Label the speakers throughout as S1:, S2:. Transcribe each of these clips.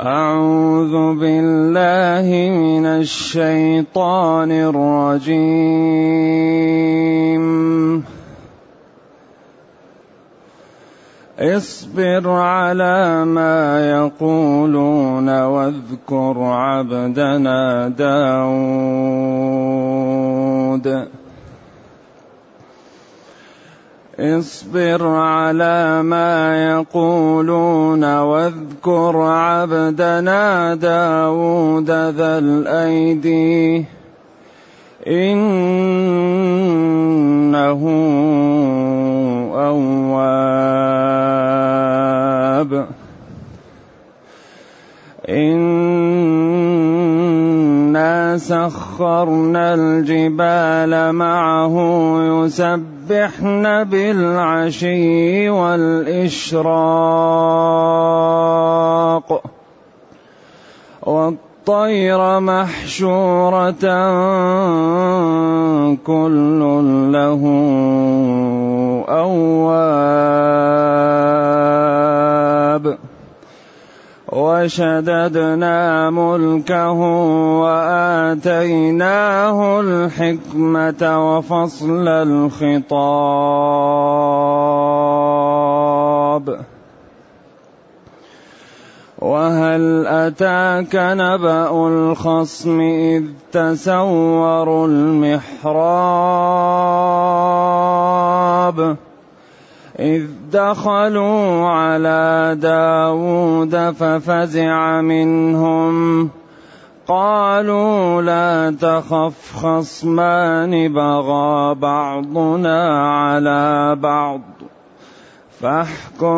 S1: أعوذ بالله من الشيطان الرجيم. اصبر على ما يقولون واذكر عبدنا داود. اصبر على ما يقولون واذكر عبدنا داود ذا الأيدي. إنه أواب. إنا سخرنا الجبال معه يسبحن بالعشي والإشراق والطير محشورة كل له أواب وشددنا ملكه وآتيناه الحكمة وفصل الخطاب. وهل أتاك نبأ الخصم إذ تسوروا المحراب؟ إذ دخلوا على داود ففزع منهم. قالوا لا تخف خصمان بغى بعضنا على بعض. فاحكم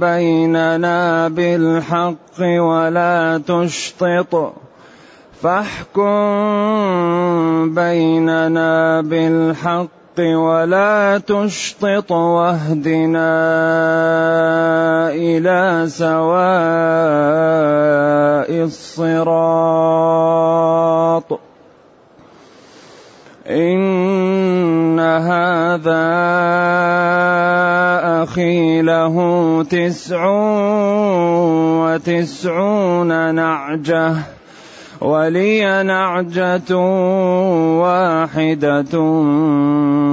S1: بيننا بالحق ولا تشطط. فاحكم بيننا بالحق ولا تشطط واهدنا إلى سواء الصراط. إن هذا أخي له تسع وتسعون نعجة. ولي نعجة واحدة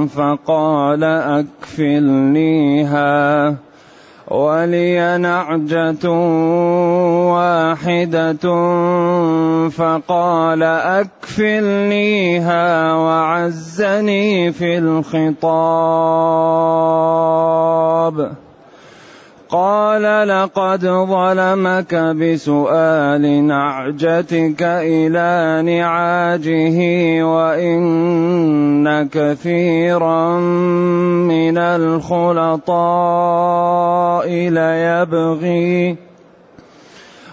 S1: فقال أكفلنيها. ولي نعجة واحدة فقال أكفلنيها وعزني في الخطاب. قال لقد ظلمك بسؤال نعجتك إلى نعاجه وإن كثيرا من الخلطاء ليبغي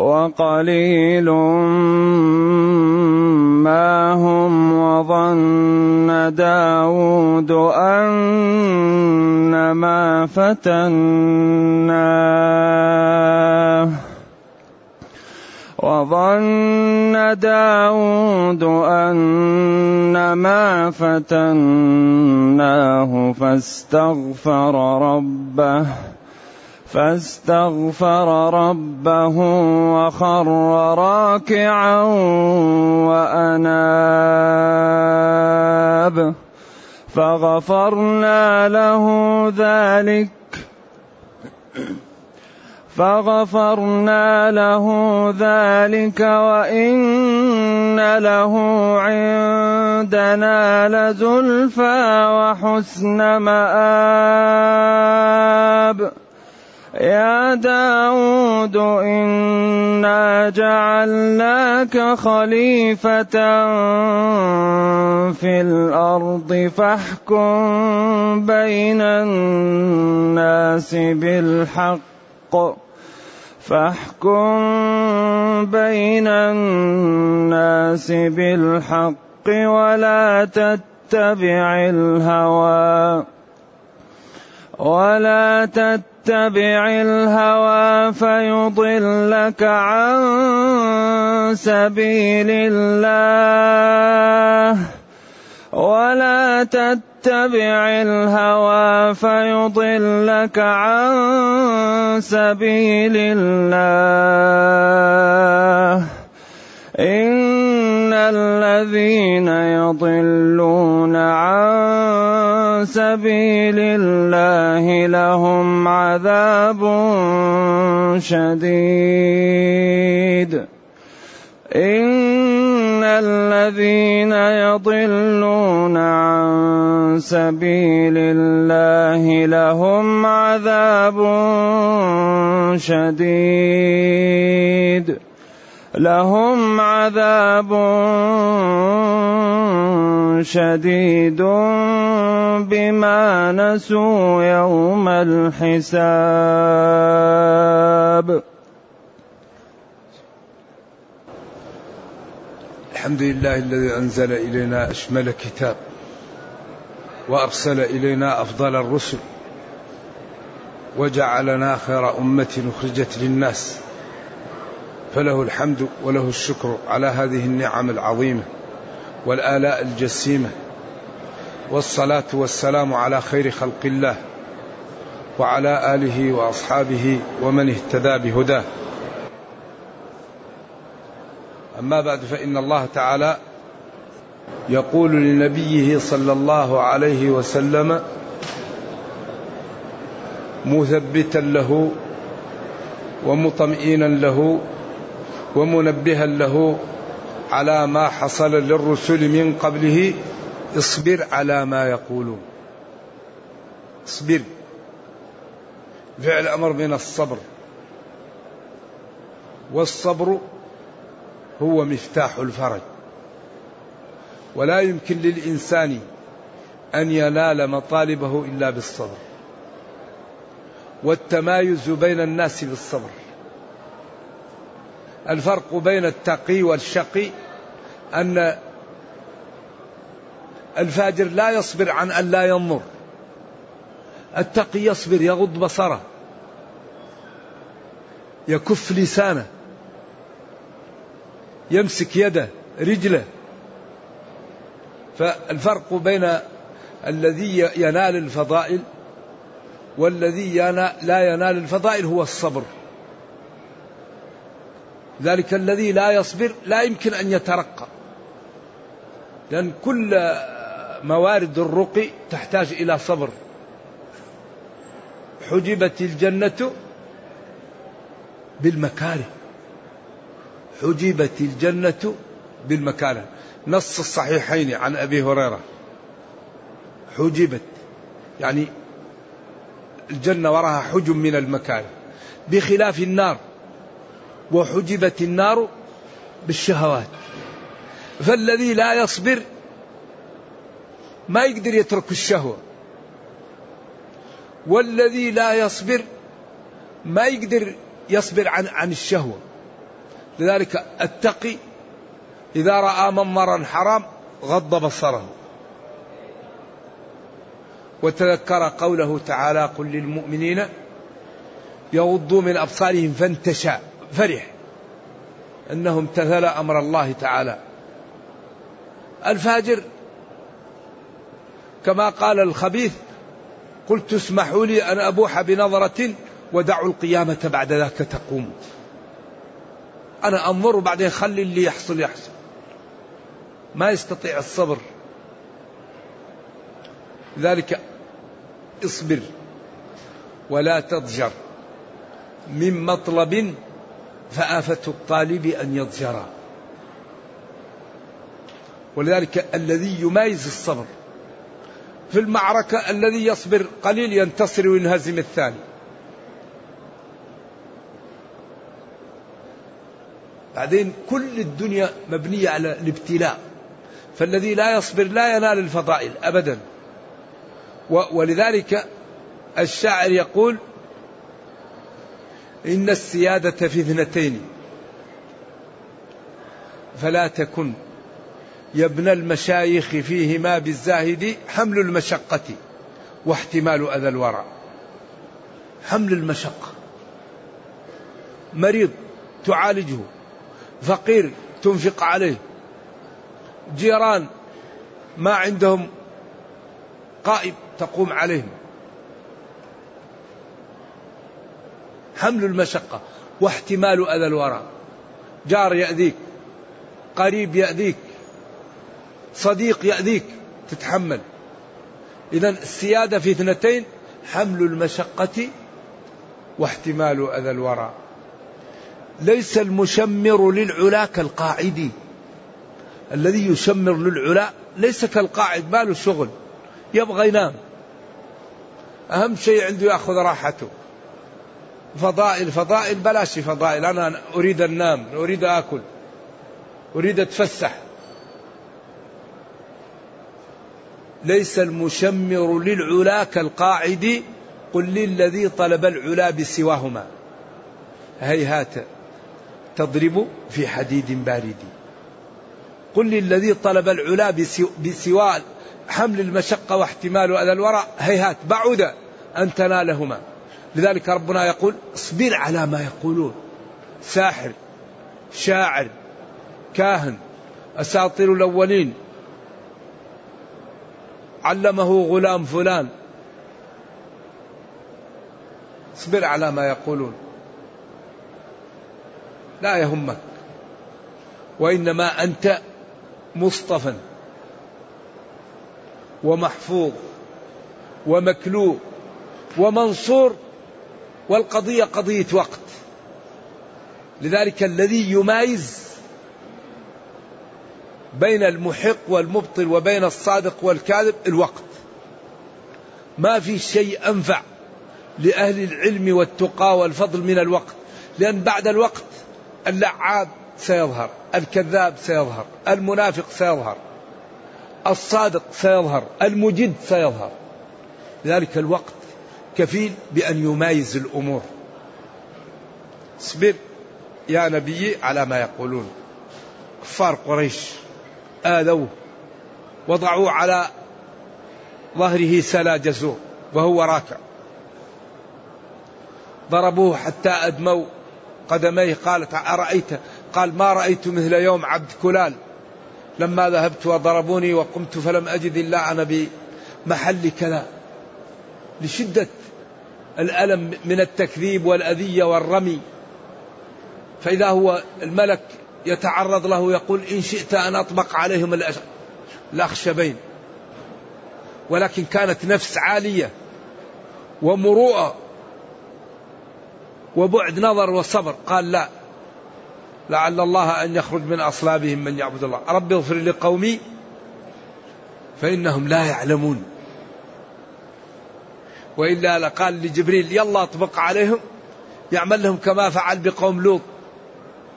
S1: وقليل ما هم وظن داود أن ما فتناه وظن داود أن ما فتناه فاستغفر ربه فاستغفر ربه وخر راكعا وأناب. فغفرنا له ذلك. فغفرنا له ذلك وإن له عندنا لزلفى وحسن مآب. يا داود إنا جعلناك خليفة في الأرض فاحكم بين الناس بالحق. فاحكم بين الناس بالحق ولا تتبع الهوى. ولا تتبع الهوى فيضلك عن سبيل الله. ولا تتبع الهوى فيضلك عن سبيل الله. إن الذين يضلون عن سبيل الله لهم عذاب شديد. إن الذين يضلون عن سبيل الله لهم عذاب شديد. لهم عذاب شديد بما نسوا يوم الحساب.
S2: الحمد لله الذي أنزل إلينا أشمل كتاب وأرسل إلينا أفضل الرسل وجعلنا خير أمة أخرجت للناس. فله الحمد وله الشكر على هذه النعم العظيمة والآلاء الجسيمة. والصلاة والسلام على خير خلق الله وعلى آله وأصحابه ومن اهتدى بهداه. أما بعد فإن الله تعالى يقول لنبيه صلى الله عليه وسلم مثبتا له ومطمئنا له ومنبها له على ما حصل للرسل من قبله اصبر على ما يقولون. اصبر. فعل أمر من الصبر. والصبر هو مفتاح الفرج. ولا يمكن للإنسان أن ينال مطالبه إلا بالصبر. والتمايز بين الناس بالصبر. الفرق بين التقي والشقي أن الفاجر لا يصبر عن أن لا ينظر. التقي يصبر يغض بصره يكف لسانه يمسك يده رجله. فالفرق بين الذي ينال الفضائل والذي لا ينال الفضائل هو الصبر. ذلك الذي لا يصبر لا يمكن أن يترقى. لأن كل موارد الرقي تحتاج إلى صبر. حجبت الجنة بالمكاره. حجبت الجنة بالمكانة نص الصحيحين عن أبي هريرة. حجبت. يعني الجنة وراها حجب من المكان بخلاف النار. وحجبت النار بالشهوات. فالذي لا يصبر ما يقدر يترك الشهوة. والذي لا يصبر ما يقدر يصبر عن عن الشهوة. لذلك التقي إذا رأى منظرا حرام غض بصره. وتذكر قوله تعالى قل للمؤمنين يغضوا من أبصارهم فانتشى. فرح أنه امتثل أمر الله تعالى. الفاجر كما قال الخبيث قلت اسمحوا لي أن أبوح بنظرة ودعوا القيامة بعد ذاك تقوم. أنا أنظر وبعدين خلي اللي يحصل يحصل. ما يستطيع الصبر. ذلك اصبر ولا تضجر من مطلب فآفة الطالب أن يضجر. ولذلك الذي يميز الصبر في المعركة الذي يصبر قليل ينتصر وينهزم الثاني. بعدين كل الدنيا مبنية على الابتلاء. فالذي لا يصبر لا ينال الفضائل أبدا. ولذلك الشاعر يقول إن السيادة في اثنتين. فلا تكن يا ابن المشايخ فيهما بالزاهد حمل المشقة واحتمال أذى الورى. حمل المشقة. مريض تعالجه. فقير تنفق عليه. جيران ما عندهم قائد تقوم عليهم. حمل المشقة واحتمال أذى الورى جار يأذيك قريب يأذيك صديق يأذيك تتحمل. إذا السيادة في اثنتين حمل المشقة واحتمال أذى الورى ليس المشمر للعلا كالقاعد. الذي يشمر للعلا ليس كالقاعد ما له شغل يبغى ينام. أهم شيء عنده يأخذ راحته. فضائل فضائل بلاش فضائل. أنا أريد أنام أريد أكل أريد أتفسح. ليس المشمر للعلا كالقاعد. قل للذي طلب العلا بسواهما. هيهات. تضرب في حديد بارد. قل للذي طلب العلا بسوى حمل المشقة واحتمال أذى الورى هيهات بعد أن تنالهما. لذلك ربنا يقول اصبر على ما يقولون. ساحر شاعر كاهن أساطير الأولين علمه غلام فلان. اصبر على ما يقولون. لا يهمك. وإنما أنت مصطفى ومحفوظ ومكلو ومنصور والقضية قضية وقت. لذلك الذي يمايز بين المحق والمبطل وبين الصادق والكاذب الوقت. ما في شيء أنفع لأهل العلم والتقى والفضل من الوقت لأن بعد الوقت اللعاب سيظهر الكذاب سيظهر المنافق سيظهر الصادق سيظهر المجد سيظهر. لذلك الوقت كفيل بأن يمايز الأمور. اصبر يا نبي على ما يقولون. كفار قريش آذوه وضعوا على ظهره سلا جزور وهو راكع. ضربوه حتى أدموا قدميه قالت أرأيت؟ قال ما رأيت مثل يوم عبد كلال. لما ذهبت وضربوني وقمت فلم أجد إلا أنا بمحل كذا. لشدة الألم من التكذيب والأذية والرمي. فإذا هو الملك يتعرض له يقول إن شئت أن أطبق عليهم الأخشبين ولكن كانت نفس عالية ومروءة وبعد نظر وصبر. قال لا. لعل الله أن يخرج من أصلابهم من يعبد الله. رب اغفر لقومي فإنهم لا يعلمون. وإلا لقال لجبريل يلا اطبق عليهم يعمل لهم كما فعل بقوم لوط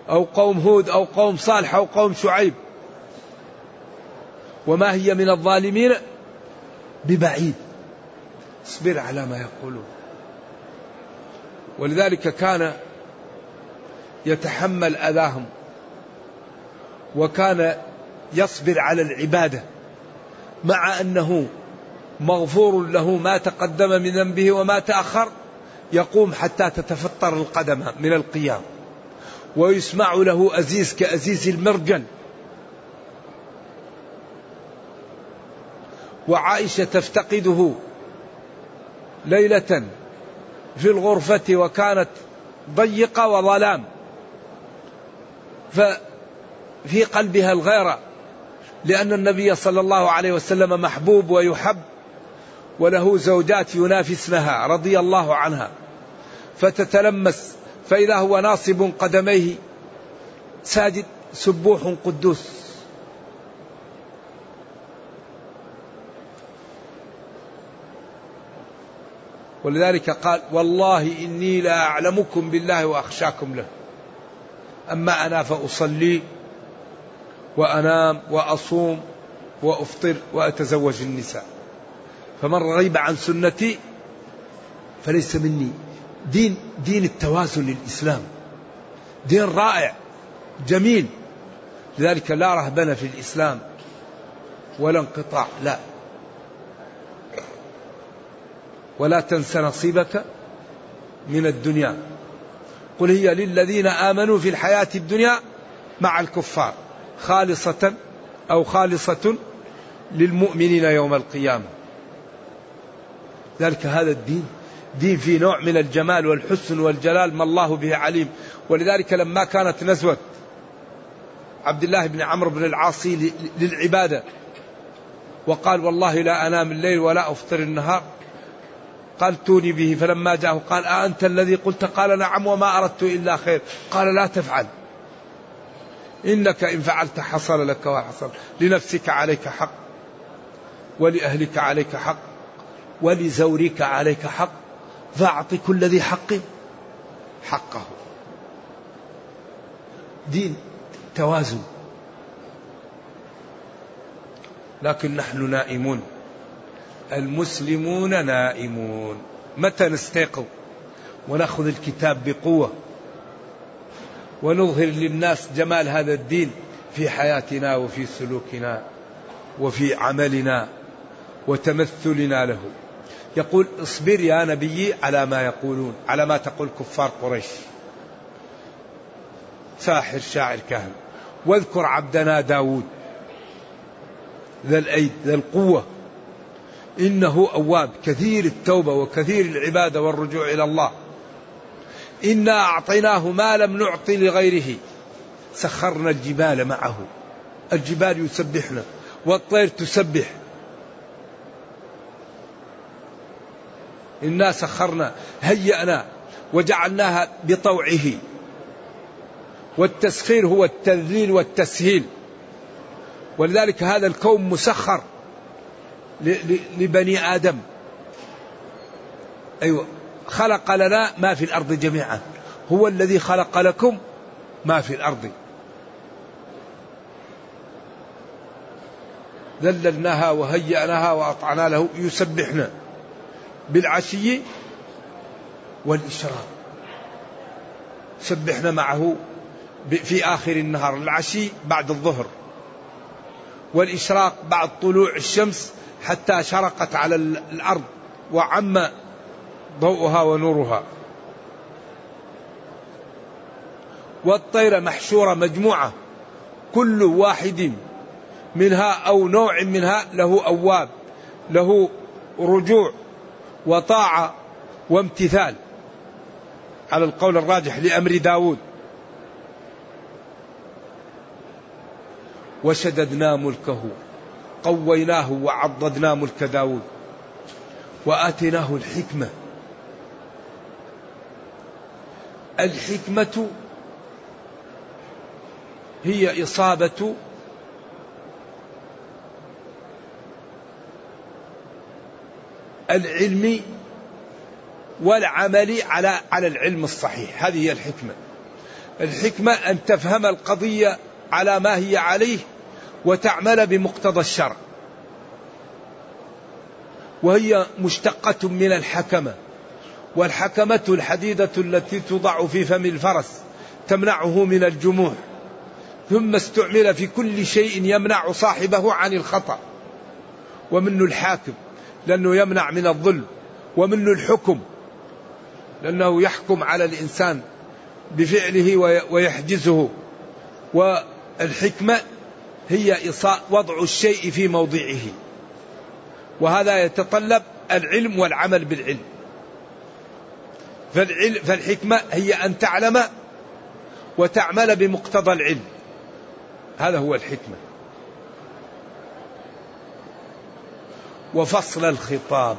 S2: أو قوم هود أو قوم صالح أو قوم شعيب. وما هي من الظالمين؟ ببعيد. اصبر على ما يقولون. ولذلك كان يتحمل أذاهم وكان يصبر على العبادة مع أنه مغفور له ما تقدم من ذنبه وما تأخر يقوم حتى تتفطر القدم من القيام. ويسمع له أزيز كأزيز المرجل وعائشة تفتقده ليلة في الغرفة وكانت ضيقة وظلام. ففي قلبها الغيرة لأن النبي صلى الله عليه وسلم محبوب ويحب. وله زوجات ينافسنها رضي الله عنها فتتلمس فإذا هو ناصب قدميه ساجد سبوح قدوس. ولذلك قال والله إني لا أعلمكم بالله وأخشاكم له أما أنا فأصلي وأنام وأصوم وأفطر وأتزوج النساء. فمن رغب عن سنتي فليس مني. دين دين التوازن للإسلام. دين رائع جميل. لذلك لا رهبنة في الإسلام ولا انقطاع لا. ولا تنس نصيبك من الدنيا. قل هي للذين آمنوا في الحياة الدنيا مع الكفار خالصة أو خالصة للمؤمنين يوم القيامة. ذلك هذا الدين. دين فيه نوع من الجمال والحسن والجلال ما الله به عليم. ولذلك لما كانت نزوة عبد الله بن عمرو بن العاص للعبادة وقال والله لا أنام الليل ولا أفطر النهار قال توني به. فلما جاءه قال أأنت الذي قلت؟ قال نعم وما أردت إلا خير. قال لا تفعل. إنك إن فعلت حصل لك وحصل. لنفسك عليك حق ولأهلك عليك حق. ولزورك عليك حق فأعط كل ذي حق حقه. دين توازن. لكن نحن نائمون. المسلمون نائمون. متى نستيقظ؟ ونأخذ الكتاب بقوة. ونظهر للناس جمال هذا الدين في حياتنا وفي سلوكنا وفي عملنا. وتمثلنا له. يقول اصبر يا نبي على ما يقولون على ما تقول كفار قريش. ساحر شاعر كهن واذكر عبدنا داود ذا الأيد ذا القوة. إنه أواب. كثير التوبة وكثير العبادة والرجوع إلى الله. إنا أعطيناه ما لم نعطي لغيره. سخرنا الجبال معه. الجبال يسبحنا والطير تسبح. إنا سخرنا هيأنا وجعلناها بطوعه. والتسخير هو التذليل والتسهيل. ولذلك هذا الكون مسخر لبني آدم. أيوة خلق لنا ما في الأرض جميعا. هو الذي خلق لكم ما في الأرض. ذللناها وهيأناها وأطعنا له يسبحنا. بالعشي والإشراق. سبحنا معه في آخر النهار. العشي بعد الظهر. والإشراق بعد طلوع الشمس حتى شرقت على الأرض وعم ضوءها ونورها. والطير محشورة مجموعة. كل واحد منها أو نوع منها له أواب له رجوع. وطاعة وامتثال على القول الراجح لأمر داود. وشددنا ملكه قويناه وعضدنا ملك داود وآتيناه الحكمة. الحكمة هي إصابة العلم والعمل على على العلم الصحيح. هذه هي الحكمة. الحكمة أن تفهم القضية على ما هي عليه وتعمل بمقتضى الشرع. وهي مشتقة من الحكمة. والحكمة الحديدة التي توضع في فم الفرس تمنعه من الجموع. ثم استعمل في كل شيء يمنع صاحبه عن الخطأ. ومنه الحاكم. لأنه يمنع من الظلم ومنه الحكم لأنه يحكم على الإنسان بفعله ويحجزه. والحكمة هي وضع الشيء في موضعه. وهذا يتطلب العلم والعمل بالعلم. فالعلم فالحكمة هي أن تعلم وتعمل بمقتضى العلم. هذا هو الحكمة. وفصل الخطاب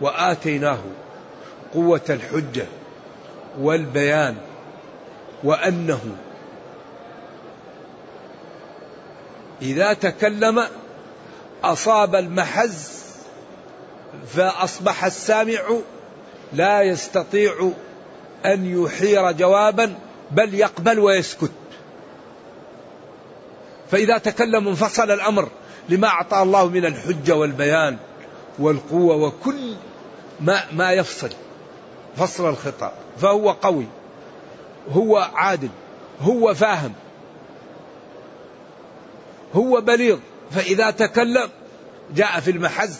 S2: وآتيناه قوة الحجة والبيان وأنه إذا تكلم أصاب المحز فأصبح السامع لا يستطيع أن يحير جوابا بل يقبل ويسكت. فإذا تكلم انفصل الأمر لما أعطى الله من الحجة والبيان والقوة وكل ما, ما يفصل. فصل الخطاب. فهو قوي. هو عادل. هو فاهم. هو بليغ. فإذا تكلم جاء في المحز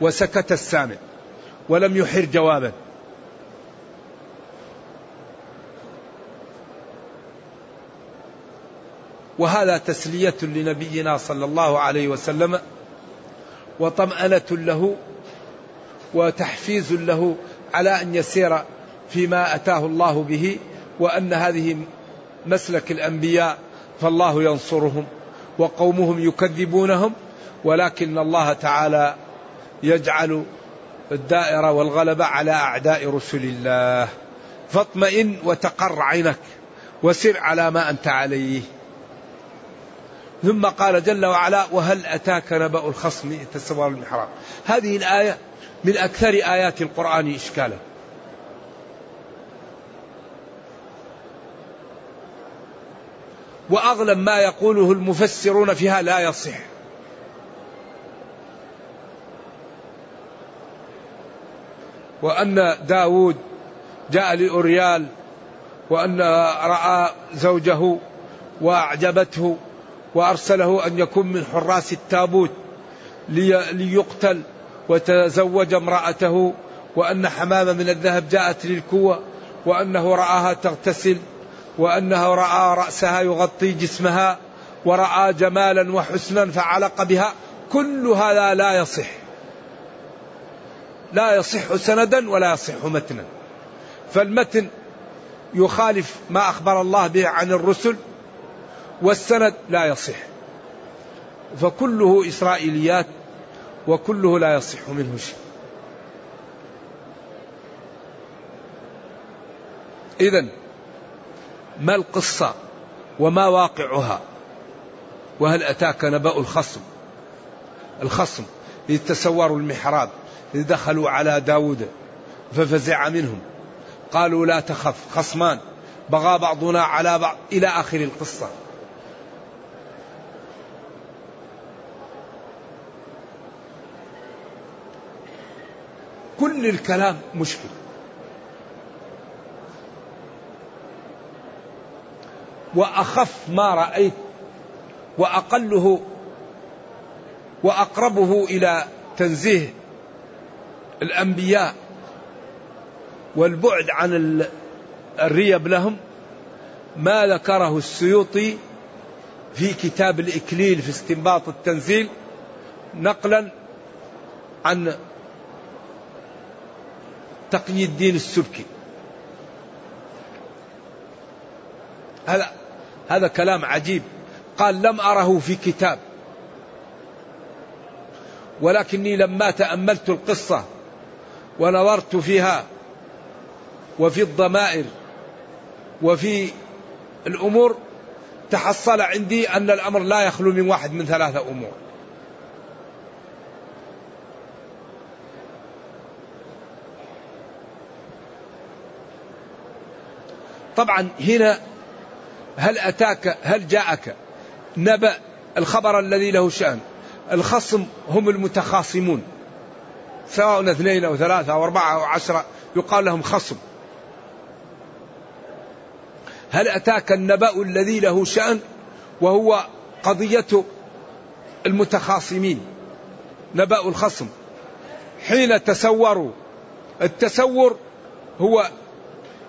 S2: وسكت السامع ولم يحر جوابا وهذا تسلية لنبينا صلى الله عليه وسلم وطمأنة له وتحفيز له على أن يسير فيما أتاه الله به وأن هذه مسلك الأنبياء فالله ينصرهم وقومهم يكذبونهم ولكن الله تعالى يجعل الدائرة والغلبة على أعداء رسل الله. فاطمئن وتقر عينك وسر على ما أنت عليه. ثم قال جل وعلا وهل أتاك نبأ الخصم تسوار المحراب؟ هذه الآية من أكثر آيات القرآن إشكالا. وأغلب ما يقوله المفسرون فيها لا يصح. وأن داود جاء لأريال وأن رأى زوجه وأعجبته. وأرسله أن يكون من حراس التابوت ليقتل وتزوج امرأته وأن حمامة من الذهب جاءت للكوة وأنه رآها تغتسل وأنه رأى رأسها يغطي جسمها ورأى جمالا وحسنا فعلق بها. كل هذا لا يصح. لا يصح سندا ولا يصح متنا. فالمتن يخالف ما أخبر الله به عن الرسل والسند لا يصح. فكله إسرائيليات وكله لا يصح منه شيء. إذا ما القصة وما واقعها؟ وهل أتاك نبأ الخصم؟ الخصم إذ تسوروا المحراب إذ دخلوا على داود ففزع منهم. قالوا لا تخف خصمان بغى بعضنا على بعض إلى آخر القصة. كل الكلام مشكل. وأخف ما رأيت وأقله وأقربه إلى تنزيه الأنبياء والبعد عن الريب لهم ما ذكره السيوطي في كتاب الإكليل في استنباط التنزيل نقلا عن تقي الدين السبكي. هذا هذا كلام عجيب. قال لم أره في كتاب. ولكني لما تأملت القصة ونظرت فيها وفي الضمائر وفي الأمور تحصل عندي أن الأمر لا يخلو من واحد من ثلاثة أمور. طبعا هنا هل أتاك هل جاءك؟ نبأ الخبر الذي له شأن. الخصم هم المتخاصمون. سواء اثنين أو ثلاثة أو أربعة أو عشرة يقال لهم خصم. هل أتاك النبأ الذي له شأن؟ وهو قضية المتخاصمين. نبأ الخصم. حين تسوروا التسور هو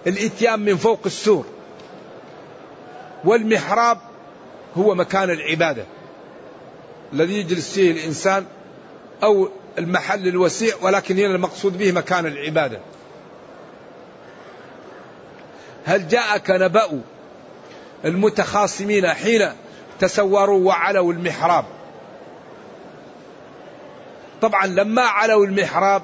S2: الاتيان من فوق السور. والمحراب هو مكان العبادة. الذي يجلس فيه الإنسان أو المحل الوسيع ولكن هنا المقصود به مكان العبادة. هل جاءك نبأ المتخاصمين حين تسوروا وعلوا المحراب؟ طبعا لما علوا المحراب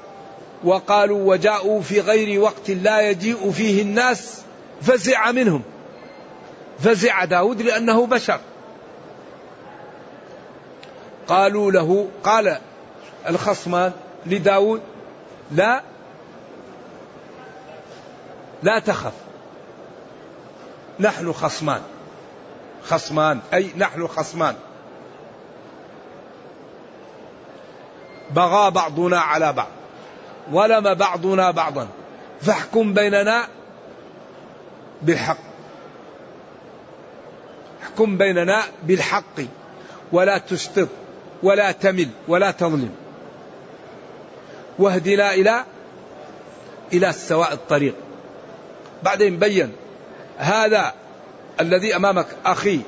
S2: وقالوا وجاءوا في غير وقت لا يجيء فيه الناس فزع منهم. فزع داود لأنه بشر. قالوا له قال الخصمان لداود لا لا تخف. نحن خصمان. خصمان أي نحن خصمان. بغى بعضنا على بعض. ظلم بعضنا بعضا. فاحكم بيننا بالحق. احكم بيننا بالحق. ولا تشطط ولا تمل ولا تظلم. واهدنا إلى إلى السواء الطريق. بعدين بين هذا الذي أمامك أخي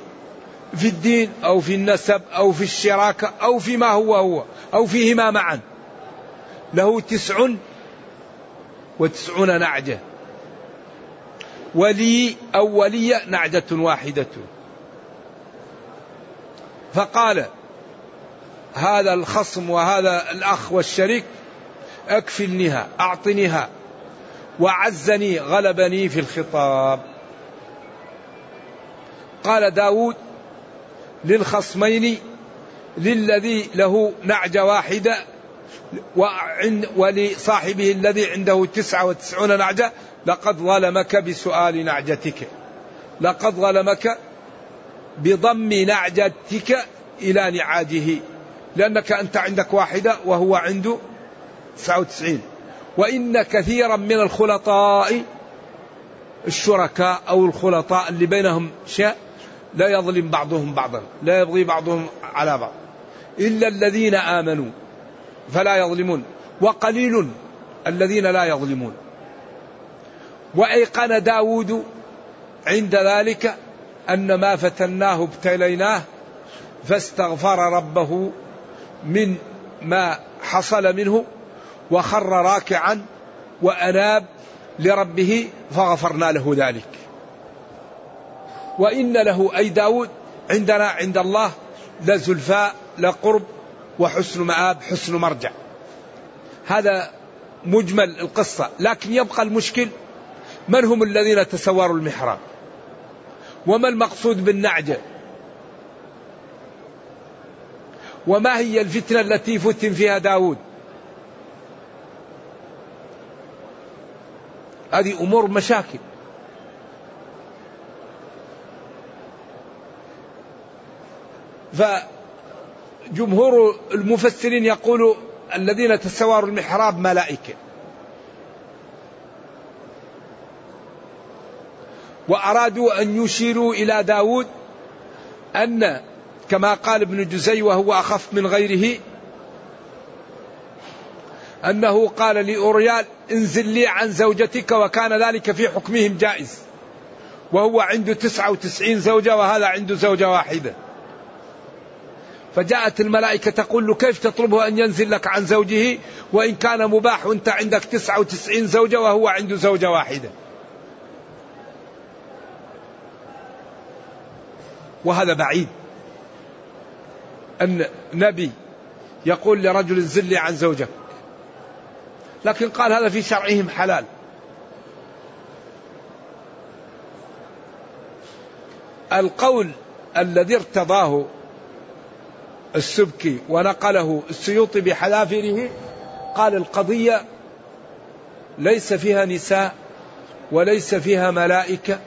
S2: في الدين أو في النسب أو في الشراكة أو فيما هو هو أو فيهما معا. له تسع وتسعون نعجة. ولي أو ولي نعجة واحدة. فقال هذا الخصم وهذا الأخ والشريك أكفلنها أعطنيها وعزني غلبني في الخطاب. قال داود للخصمين للذي له نعجة واحدة ولصاحبه الذي عنده تسعة وتسعون نعجة لقد ظلمك بسؤال نعجتك. لقد ظلمك بضم نعجتك إلى نعاجه. لأنك أنت عندك واحدة وهو عنده تسعة وتسعين. وإن كثيرا من الخلطاء الشركاء أو الخلطاء اللي بينهم شيء لا يظلم بعضهم بعضا لا يبغي بعضهم على بعض. إلا الذين آمنوا. فلا يظلمون وقليل الذين لا يظلمون. وأيقن داود عند ذلك أن ما فتناه ابتليناه فاستغفر ربه من ما حصل منه وخر راكعا وأناب لربه فغفرنا له ذلك. وإن له أي داود عندنا عند الله لزلفاء لقرب وحسن مآب حسن مرجع. هذا مجمل القصة لكن يبقى المشكل من هم الذين تسوروا المحراب؟ وما المقصود بالنعجة؟ وما هي الفتنة التي فتن فيها داود؟ هذه أمور مشاكل. فجمهور المفسرين يقول الذين تسواروا المحراب ملائكة. وأرادوا أن يشيروا إلى داود أن كما قال ابن جزي وهو أخف من غيره أنه قال لأوريال انزل لي عن زوجتك وكان ذلك في حكمهم جائز. وهو عنده تسعة وتسعين زوجة وهذا عنده زوجة واحدة. فجاءت الملائكة تقول له كيف تطلبه أن ينزل لك عن زوجه؟ وإن كان مباح وأنت عندك تسعة وتسعين زوجة وهو عنده زوجة واحدة. وهذا بعيد. أن نبي يقول لرجل زل لي عن زوجك. لكن قال هذا في شرعهم حلال. القول الذي ارتضاه السبكي ونقله السيوطي بحذافيره قال القضية ليس فيها نساء وليس فيها ملائكة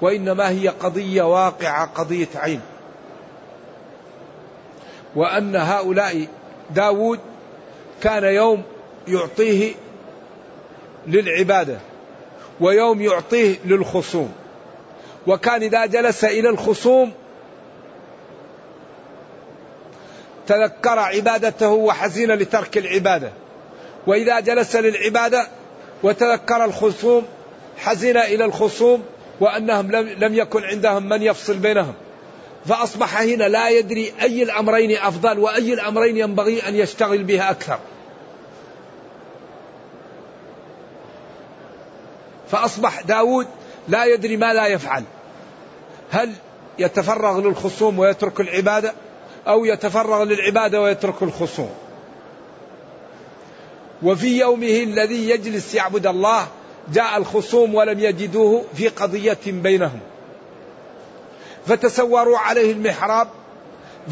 S2: وإنما هي قضية واقعة قضية عين. وأن هؤلاء داود كان يوم يعطيه للعبادة ويوم يعطيه للخصوم. وكان إذا جلس إلى الخصوم تذكر عبادته وحزين لترك العبادة. وإذا جلس للعبادة وتذكر الخصوم حزن إلى الخصوم وأنهم لم يكن عندهم من يفصل بينهم. فأصبح هنا لا يدري أي الأمرين أفضل وأي الأمرين ينبغي أن يشتغل بها أكثر. فأصبح داود لا يدري ما لا يفعل. هل يتفرغ للخصوم ويترك العبادة؟ أو يتفرغ للعبادة ويترك الخصوم. وفي يومه الذي يجلس يعبد الله جاء الخصوم ولم يجدوه في قضية بينهم. فتسوروا عليه المحراب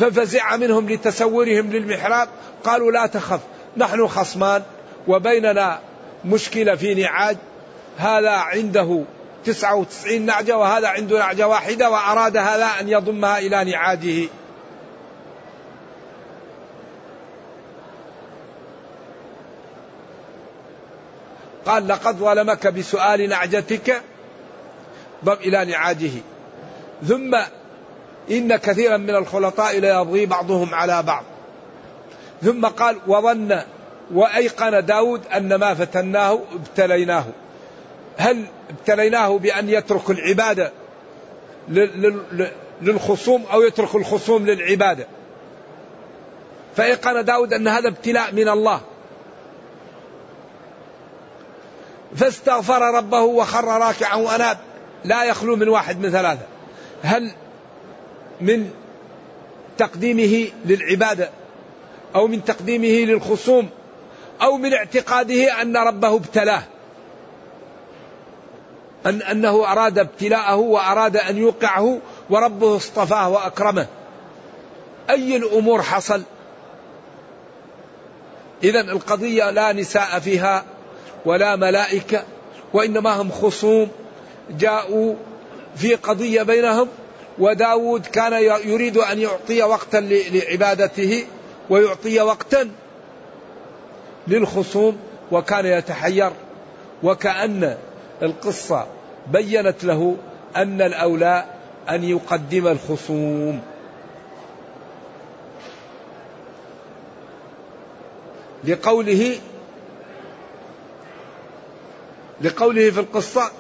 S2: ففزع منهم لتسورهم للمحراب قالوا لا تخف نحن خصمان وبيننا مشكلة في نعاج هذا عنده تسعة وتسعين نعجة وهذا عنده نعجة واحدة وأراد هذا أن يضمها إلى نعاجه. قال لقد ظلمك بسؤال نعجتك. ضم إلى نعاجه. ثم إن كثيرا من الخلطاء ليبغي بعضهم على بعض. ثم قال وظن وأيقن داود أن ما فتناه ابتليناه. هل ابتليناه بأن يترك العبادة للخصوم أو يترك الخصوم للعبادة؟ فأيقن داود أن هذا ابتلاء من الله. فاستغفر ربه وخر راكعا وأناب. لا يخلو من واحد من ثلاثة. هل من تقديمه للعبادة أو من تقديمه للخصوم أو من اعتقاده أن ربه ابتلاه؟ أن أنه أراد ابتلاءه وأراد أن يوقعه وربه اصطفاه وأكرمه. أي الأمور حصل؟ إذا القضية لا نساء فيها ولا ملائكة وإنما هم خصوم. جاءوا في قضية بينهم وداود كان يريد أن يعطي وقتا لعبادته ويعطي وقتا للخصوم وكان يتحير. وكأن القصة بينت له أن الأولى أن يقدم الخصوم. لقوله لقوله في القصة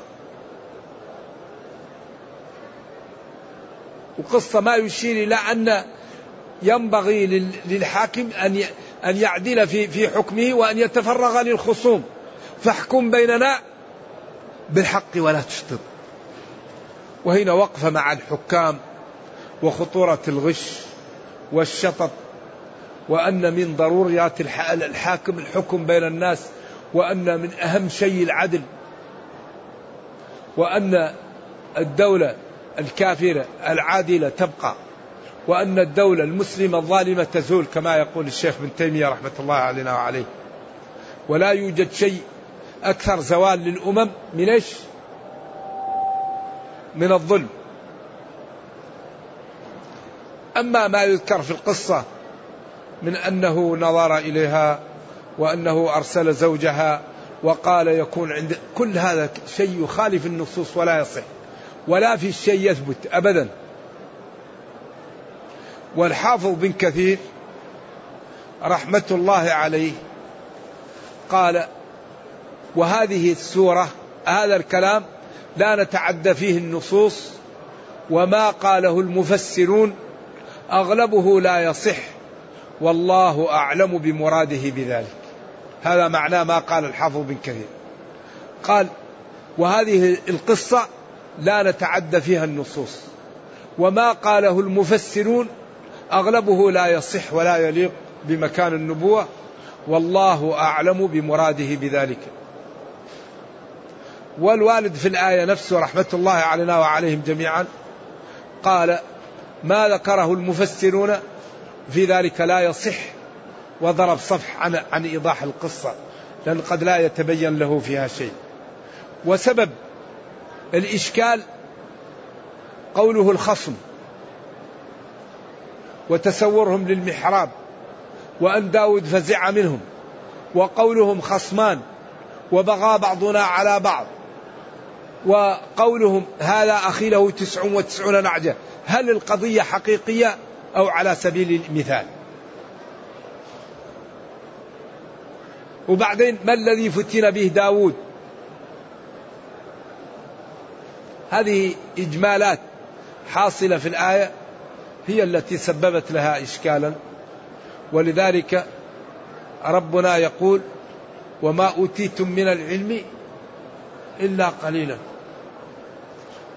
S2: وقصة ما يشير إلى أن ينبغي للحاكم أن أن يعدل في في حكمه وأن يتفرغ للخصوم. فاحكم بيننا بالحق ولا تشطط. وهنا وقفة مع الحكام وخطورة الغش والشطط وأن من ضروريات الحاكم الحكم بين الناس وأن من أهم شيء العدل وأن الدولة الكافرة العادلة تبقى وأن الدولة المسلمة الظالمة تزول كما يقول الشيخ ابن تيمية رحمة الله علينا وعليه. ولا يوجد شيء أكثر زوال للأمم من إيش؟ من الظلم. أما ما يذكر في القصة من أنه نظر إليها وأنه أرسل زوجها وقال يكون عند كل هذا شيء يخالف النصوص ولا يصح. ولا في شيء يثبت أبدا. والحافظ بن كثير رحمة الله عليه قال وهذه السورة هذا الكلام لا نتعدى فيه النصوص وما قاله المفسرون أغلبه لا يصح والله أعلم بمراده بذلك. هذا معناه ما قال الحافظ بن كثير. قال وهذه القصة لا نتعدى فيها النصوص. وما قاله المفسرون أغلبه لا يصح ولا يليق بمكان النبوة والله أعلم بمراده بذلك. والوالد في الآية نفسه رحمة الله علينا وعليهم جميعا قال ما ذكره المفسرون في ذلك لا يصح وضرب صفح عن عن إيضاح القصة لأن قد لا يتبين له فيها شيء. وسبب الإشكال قوله الخصم وتسورهم للمحراب وأن داود فزع منهم وقولهم خصمان وبغى بعضنا على بعض وقولهم هذا أخي له تسع وتسعون نعجة هل القضية حقيقية أو على سبيل المثال وبعدين ما الذي فتن به داود؟ هذه إجمالات حاصلة في الآية هي التي سببت لها إشكالا. ولذلك ربنا يقول وما أوتيتم من العلم إلا قليلا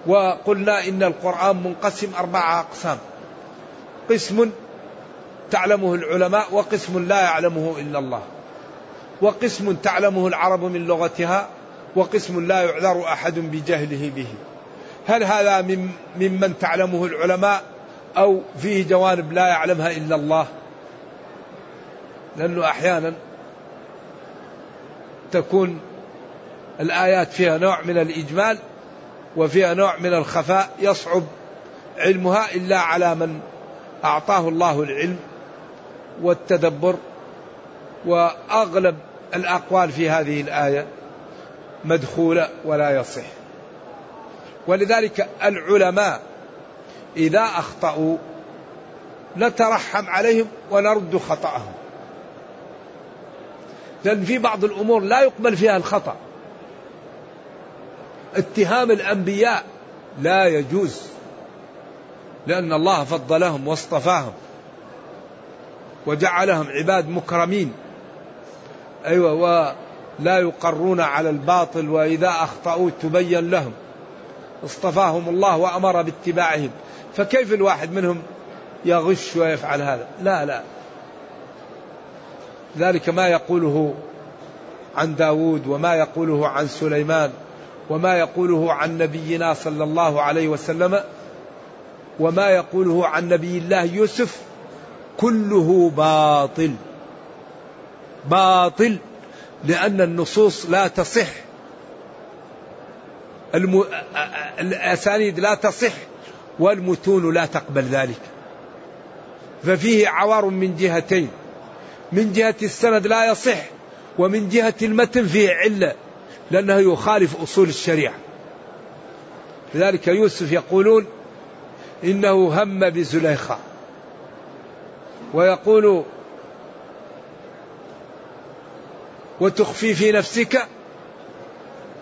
S2: وقلنا إن القرآن منقسم أربعة أقسام قسم تعلمه العلماء وقسم لا يعلمه إلا الله. وقسم تعلمه العرب من لغتها وقسم لا يعذر أحد بجهله به. هل هذا من ممن تعلمه العلماء أو فيه جوانب لا يعلمها إلا الله؟ لأنه أحيانا تكون الآيات فيها نوع من الإجمال وفيها نوع من الخفاء يصعب علمها إلا على من أعطاه الله العلم والتدبر وأغلب الأقوال في هذه الآية مدخولة ولا يصح. ولذلك العلماء إذا أخطأوا نترحم عليهم ونرد خطأهم. لأن في بعض الأمور لا يقبل فيها الخطأ. اتهام الأنبياء لا يجوز لأن الله فضلهم واصطفاهم وجعلهم عباد مكرمين. أيوة ولا يقرون على الباطل وإذا أخطأوا تبين لهم. اصطفاهم الله وأمر باتباعهم. فكيف الواحد منهم يغش ويفعل هذا؟ لا لا. ذلك ما يقوله عن داود وما يقوله عن سليمان وما يقوله عن نبينا صلى الله عليه وسلم وما يقوله عن نبي الله يوسف كله باطل. باطل لأن النصوص لا تصح. الم... الأسانيد لا تصح والمتون لا تقبل ذلك. ففيه عوار من جهتين. من جهة السند لا يصح ومن جهة المتن فيه علة لأنه يخالف أصول الشريعة. لذلك يوسف يقولون إنه هم بزليخة. ويقول وتخفي في نفسك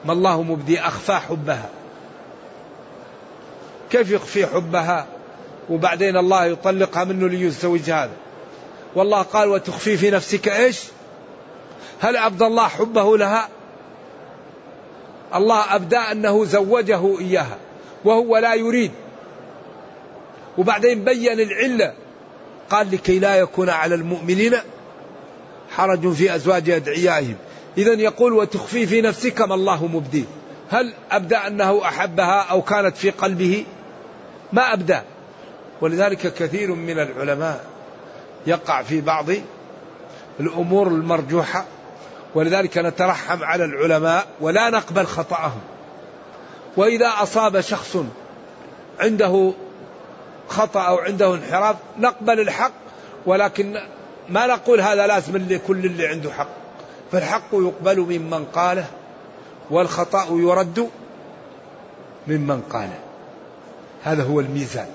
S2: ما الله مبدي أخفى حبها. كيف يخفي حبها؟ وبعدين الله يطلقها منه ليزوج هذا والله قال وتخفي في نفسك إيش؟ هل أبدى الله حبه لها؟ الله أبدى أنه زوجه إياها وهو لا يريد. وبعدين بين العلة قال لكي لا يكون على المؤمنين حرج في أزواج أدعيائهم. إذا يقول وتخفي في نفسك ما الله مبديه. هل أبدى أنه أحبها أو كانت في قلبه؟ ما أبدى. ولذلك كثير من العلماء يقع في بعض الأمور المرجوحة. ولذلك نترحم على العلماء ولا نقبل خطأهم. وإذا أصاب شخص عنده خطأ أو عنده انحراف نقبل الحق ولكن ما نقول هذا لازم لكل اللي عنده حق. فالحق يقبل ممن قاله والخطأ يرد ممن قاله. هذا هو الميزان.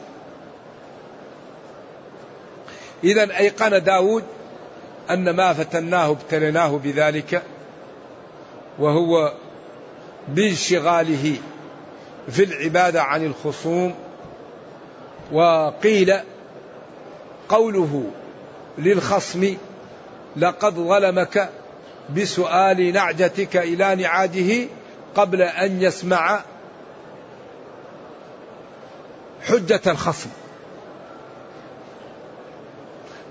S2: إذا أيقن داود أن ما فتناه ابتليناه بذلك وهو بانشغاله في العبادة عن الخصوم. وقيل قوله للخصم لقد ظلمك بسؤال نعجتك إلى نعاده قبل أن يسمع حجة الخصم.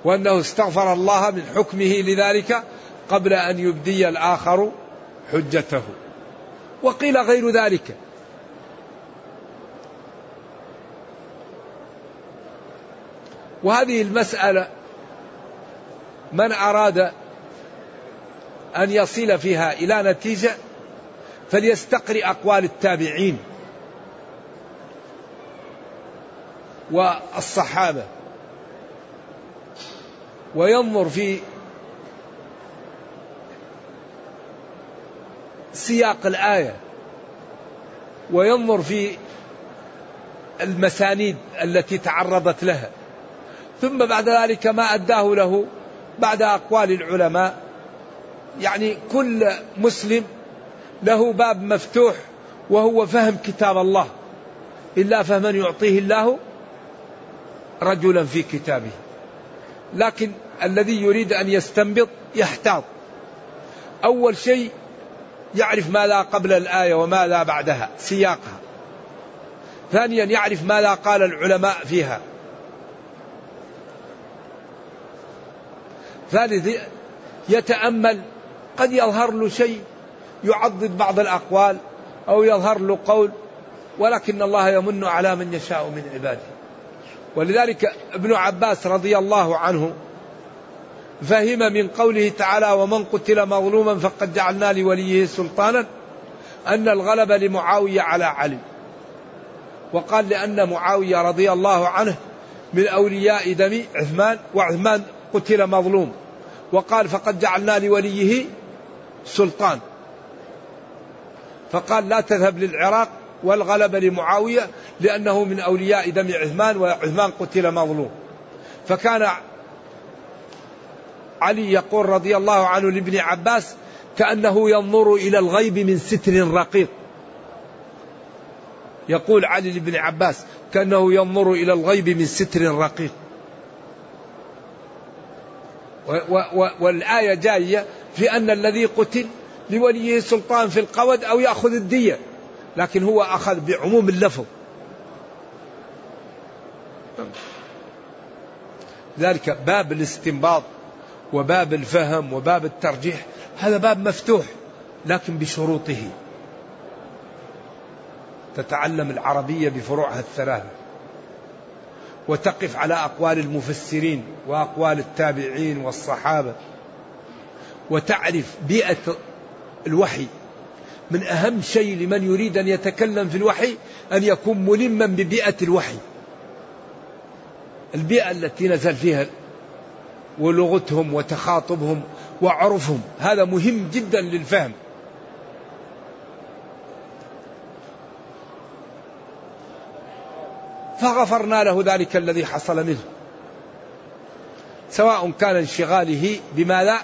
S2: وأنه استغفر الله من حكمه لذلك قبل أن يبدي الآخر حجته. وقيل غير ذلك. وهذه المسألة من أراد أن يصل فيها إلى نتيجة فليستقرئ أقوال التابعين والصحابة وينظر في سياق الآية وينظر في المسانيد التي تعرضت لها. ثم بعد ذلك ما أداه له بعد أقوال العلماء يعني كل مسلم له باب مفتوح وهو فهم كتاب الله. إلا فهما يعطيه الله رجلا في كتابه. لكن الذي يريد أن يستنبط يحتاط. أول شيء يعرف ماذا قبل الآية وماذا بعدها سياقها. ثانيا يعرف ماذا قال العلماء فيها. ثالث يتأمل قد يظهر له شيء يعضد بعض الأقوال أو يظهر له قول ولكن الله يمن على من يشاء من عباده. ولذلك ابن عباس رضي الله عنه فهم من قوله تعالى ومن قتل مظلوما فقد جعلنا لوليه سلطانا أن الغلب لمعاوية على علي. وقال لأن معاوية رضي الله عنه من أولياء دم عثمان وعثمان قتل مظلوم. وقال فقد جعلنا لوليه سلطان. فقال لا تذهب للعراق والغلبة لمعاوية لأنه من أولياء دم عثمان وعثمان قتل مظلوم. فكان علي يقول رضي الله عنه لابن عباس كأنه ينظر إلى الغيب من ستر رقيق. يقول علي لابن عباس كأنه ينظر إلى الغيب من ستر رقيق. والآية جاية في أن الذي قتل لوليه سلطان في القود أو يأخذ الدية لكن هو أخذ بعموم اللفظ. ذلك باب الاستنباط وباب الفهم وباب الترجيح هذا باب مفتوح لكن بشروطه. تتعلم العربية بفروعها الثلاثة. وتقف على أقوال المفسرين وأقوال التابعين والصحابة وتعرف بيئة الوحي. من أهم شيء لمن يريد أن يتكلم في الوحي أن يكون ملما ببيئة الوحي. البيئة التي نزل فيها ولغتهم وتخاطبهم وعرفهم. هذا مهم جدا للفهم. فغفرنا له ذلك الذي حصل منه. سواء كان انشغاله بماذا؟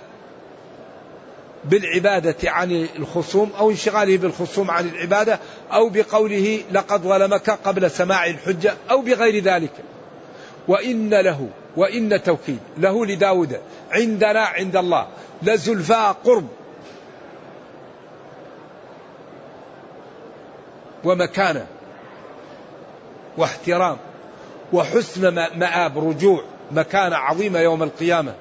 S2: بالعبادة عن الخصوم أو انشغاله بالخصوم عن العبادة أو بقوله لقد ظلمك قبل سماع الحجة أو بغير ذلك. وإن له وإن توكيد له لداود عندنا عند الله لزلفاء قرب. ومكانه. واحترام وحسن مآب رجوع مكانة عظيمة يوم القيامة.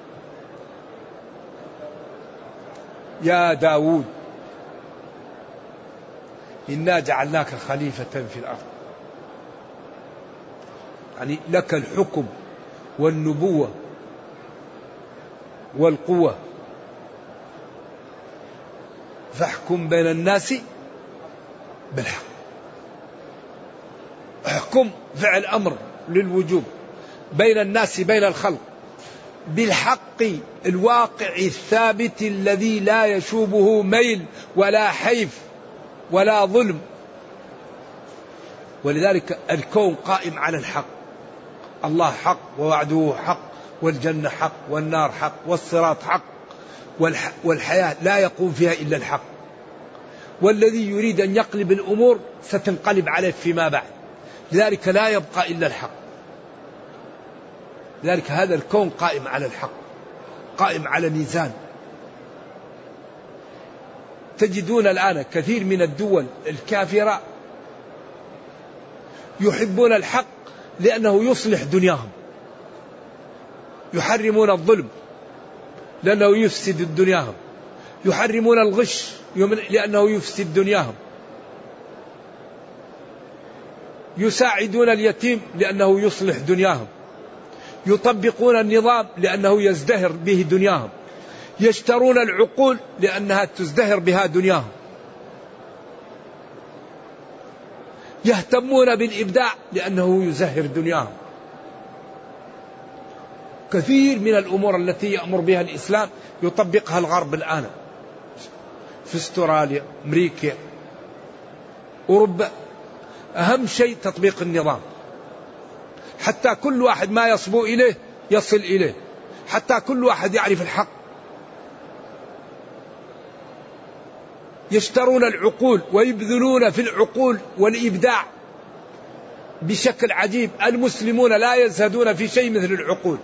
S2: يا داود إنا جعلناك خليفة في الأرض. يعني لك الحكم والنبوة والقوة. فاحكم بين الناس بالحق. احكم فعل أمر للوجوب بين الناس بين الخلق. بالحق الواقع الثابت الذي لا يشوبه ميل ولا حيف ولا ظلم. ولذلك الكون قائم على الحق. الله حق ووعده حق والجنة حق والنار حق والصراط حق والحياة لا يقوم فيها إلا الحق. والذي يريد أن يقلب الأمور ستنقلب عليه فيما بعد. لذلك لا يبقى إلا الحق. لذلك هذا الكون قائم على الحق قائم على ميزان. تجدون الآن كثير من الدول الكافرة يحبون الحق لأنه يصلح دنياهم يحرمون الظلم لأنه يفسد دنياهم يحرمون الغش لأنه يفسد دنياهم. يساعدون اليتيم لأنه يصلح دنياهم. يطبقون النظام لأنه يزدهر به دنياهم. يشترون العقول لأنها تزدهر بها دنياهم. يهتمون بالإبداع لأنه يزهر دنياهم. كثير من الأمور التي يأمر بها الإسلام يطبقها الغرب الآن. في أستراليا أمريكا أوروبا. أهم شيء تطبيق النظام. حتى كل واحد ما يصبو إليه يصل إليه. حتى كل واحد يعرف الحق. يشترون العقول ويبذلون في العقول والإبداع بشكل عجيب. المسلمون لا يزهدون في شيء مثل العقول.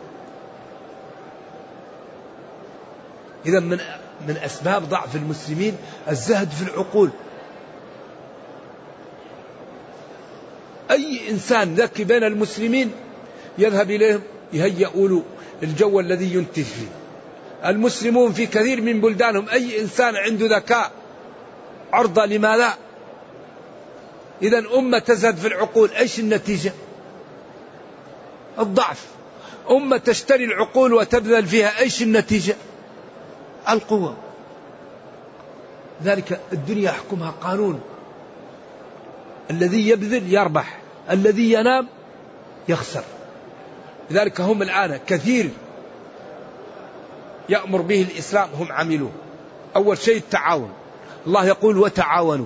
S2: إذا من من أسباب ضعف المسلمين الزهد في العقول. أي إنسان ذكي بين المسلمين يذهب إليهم يهيئوا له الجو الذي ينتج فيه. المسلمون في كثير من بلدانهم أي إنسان عنده ذكاء عرضة لما لا؟ إذا أمة تزهد في العقول إيش النتيجة؟ الضعف. أمة تشتري العقول وتبذل فيها إيش النتيجة؟ القوة. ذلك الدنيا يحكمها قانون. الذي يبذل يربح الذي ينام يخسر. لذلك هم الآن كثير يأمر به الإسلام هم عملوه. أول شيء التعاون. الله يقول وتعاونوا.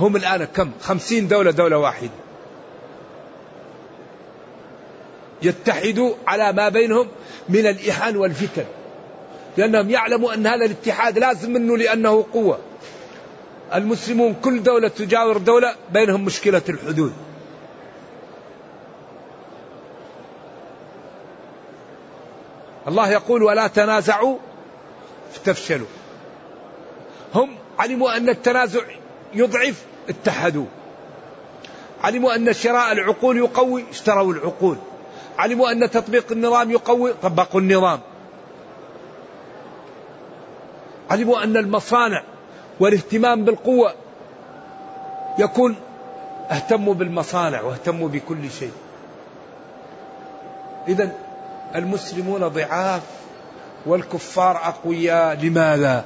S2: هم الآن كم؟ خمسين دولة دولة واحدة. يتحدوا على ما بينهم من الإحان والفتن. لأنهم يعلموا أن هذا الاتحاد لازم منه لأنه قوة. المسلمون كل دولة تجاور دولة بينهم مشكلة الحدود. الله يقول ولا تنازعوا فتفشلوا هم علموا أن التنازع يضعف اتحدوا. علموا أن شراء العقول يقوي اشتروا العقول. علموا أن تطبيق النظام يقوي طبقوا النظام. علموا أن المصانع والاهتمام بالقوة. يكون اهتموا بالمصانع واهتموا بكل شيء. إذا المسلمون ضعاف والكفار أقوياء. لماذا؟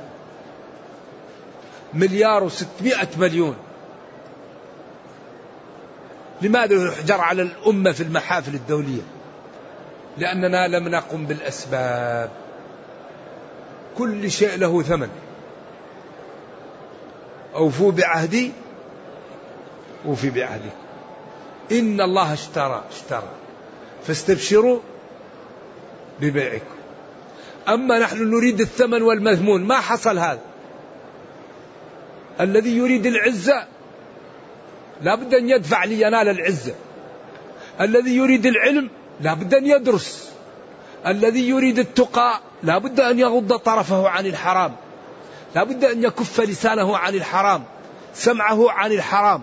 S2: مليار وستمائة مليون. لماذا يحجر على الأمة في المحافل الدولية؟ لأننا لم نقم بالأسباب. كل شيء له ثمن. أوفوا بعهدي. أوفي بعهدي. إن الله اشترى اشترى. فاستبشروا ببيعكم. أما نحن نريد الثمن والمذمون ما حصل هذا. الذي يريد العزة لا بد أن يدفع لينال العزة. الذي يريد العلم لا بد أن يدرس. الذي يريد التقى لا بد أن يغض طرفه عن الحرام. لا بد أن يكف لسانه عن الحرام سمعه عن الحرام.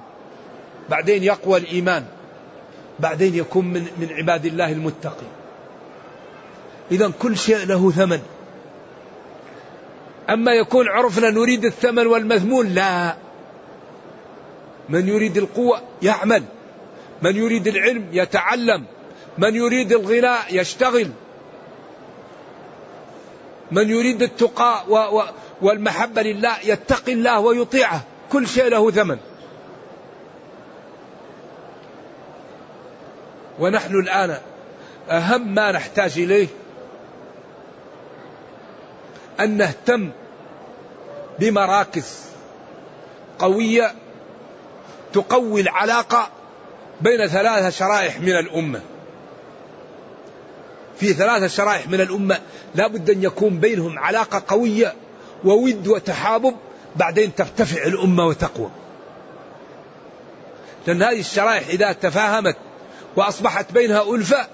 S2: بعدين يقوى الإيمان. بعدين يكون من, من عباد الله المتقي إذا كل شيء له ثمن. أما يكون عرفنا نريد الثمن والمذمون لا. من يريد القوة يعمل. من يريد العلم يتعلم. من يريد الغناء يشتغل. من يريد التقى و و والمحبة لله يتقي الله ويطيعه. كل شيء له ثمن. ونحن الآن أهم ما نحتاج إليه أن نهتم بمراكز قوية تقوي العلاقة بين ثلاثة شرائح من الأمة. في ثلاثة شرائح من الأمة. لا بد أن يكون بينهم علاقة قوية وود وتحابب بعدين ترتفع الأمة وتقوى. لأن هذه الشرائح إذا تفاهمت وأصبحت بينها ألفة